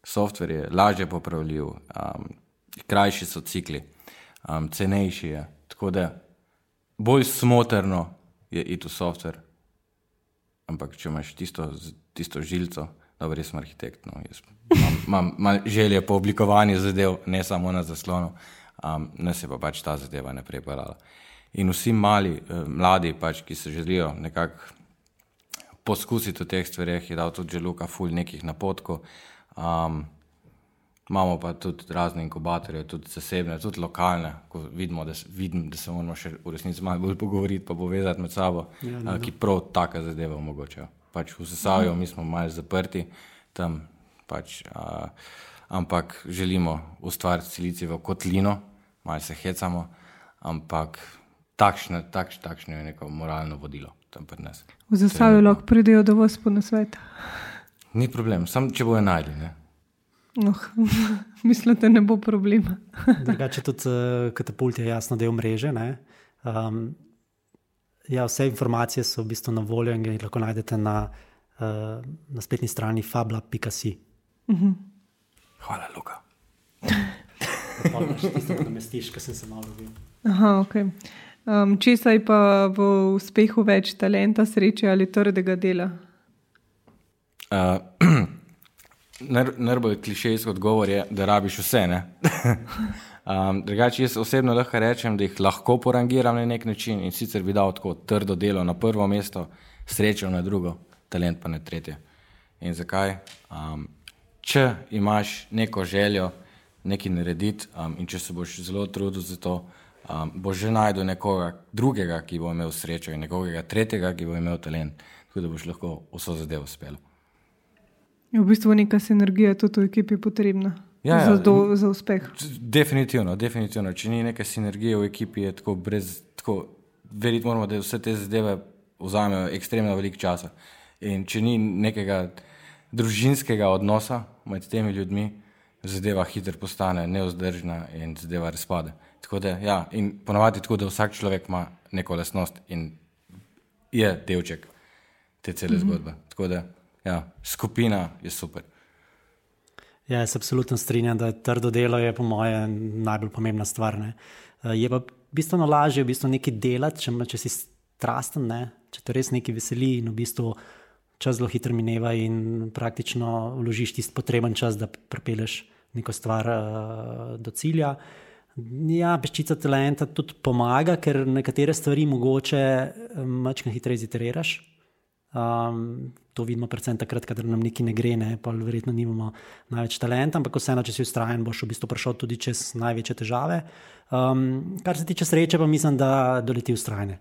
Software je lažje popravljiv, um, krajši so cikli, um, cenejši je. Tako da bolj smotrno je iti v software. Ampak če imaš tisto, tisto žilico, da bi res arhitekt. No, imam, imam, imam želje po oblikovanju zadev, ne samo na zaslonu, um, nas je pa pač ta zadeva ne preparala. In vsi mali, eh, mladi, pač, ki se želijo nekako poskusiti v teh stvareh, je dal tudi že Luka Ful nekih napotkov. Um, imamo pa tudi razne inkubatorje, tudi zasebne, tudi lokalne, ko vidimo, da, vidim, da se moramo še v resnici malo bolj pogovoriti, pa povezati med sabo, ja, uh, ki prav taka zadeva omogočajo. Pač v Sesavju, mi smo malo zaprti tam, pač, uh, ampak želimo ustvariti silicijo kotlino, malo se hecamo, ampak takšne, takš, takšne je neko moralno vodilo tam pri nas. V Zasavju lahko pridejo do vas po nasvet. Ni problem, samo če bojo najdli. No, mislim, da ne bo problema. Drugače, tudi uh, katapult je jasno del mreže. Um, ja, vse informacije so v bistvu na voljo in jih lahko najdete na, uh, na spletni strani fabla.ca. Uh -huh. Hvala, Luka. Namestiš, kar sem se malo videl. Aha, ok. Um, Česa je pa v uspehu več talenta, sreče ali trdega dela? Uh, Najbolj klišejski odgovor je, da rabiš vse. um, drugače, jaz osebno lahko rečem, da jih lahko porangiram na nek način in sicer bi dal tako trdo delo na prvo mesto, srečo na drugo, talent pa na tretje. In zakaj? Um, če imaš neko željo, nekaj narediti um, in če se boš zelo trudil za to, um, boš že najdel nekoga drugega, ki bo imel srečo in nekoga tretjega, ki bo imel talent, tako da boš lahko vso zadevo uspel. Je v bistvu neka sinergija tudi v ekipi potrebna ja, ja, za, do, za uspeh. Definitivno, definitivno. Če ni neke sinergije v ekipi, je tako brez. Verjeti moramo, da vse te zadeve vzamejo ekstremno veliko časa. In če ni nekega družinskega odnosa med temi ljudmi, zadeva hitro postane neozdržna in zadeva razpade. Tako da, ja, in ponovadi tako, da vsak človek ima neko lasnost in je delček te cele mm -hmm. zgodbe. Tako da, ja, skupina je super. Ja, jaz se absolutno strinjam, da je trdo delo, je po mojem najbolj pomembna stvar. Ne. Eh, je pa bistveno lažje v bistvu nekaj delati, če, če si strasten, ne. če te res nekaj veseli in v bistvu čas zelo hitro mineva in praktično vložiš tisti potreben čas, da pripeleš neko stvar uh, do cilja. Ja, peščica talenta tudi pomaga, ker nekatere stvari mogoče eh, malo hitreje ziteriraš. Um, to vidimo predvsem takrat, kadar nam nekaj ne gre, ne, pa verjetno nimamo največ talenta, ampak vseeno, če si ustrajen, boš v bistvu prišel tudi čez največje težave. Um, kar se tiče sreče, pa mislim, da doleti ustrajne.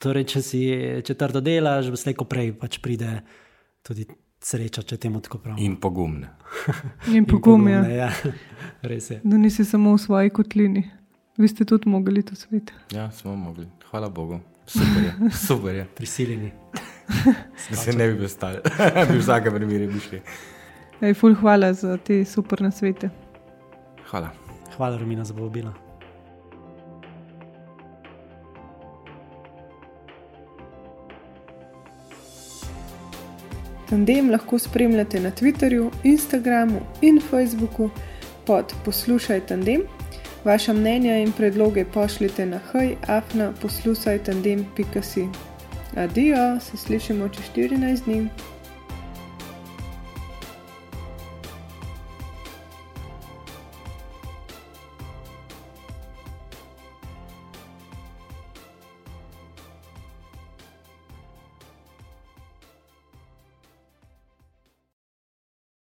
Torej, če si četrto delaš, bo slejko prej pač pride tudi sreča, če temu tako pravim. In pogumne. In pogumne, ja. Res je. Da nisi samo v svoji kotlini. Vi ste tudi mogli to svet. Ja, smo mogli. Hvala Bogu. Super je. Super je. Prisiljeni. Se ne bi bil stal, bi v vsakem primeru bi šli. Ej, ful, hvala za te super nasvete. Hvala. Hvala, Romina, za povabilo. Tandem lahko spremljate na Twitterju, Instagramu in Facebooku pod Poslušaj Tandem. Vaša mnenja in predloge pošljite na hajafna poslušaj tandem.com. Adijo, se slišimo čez 14 dni.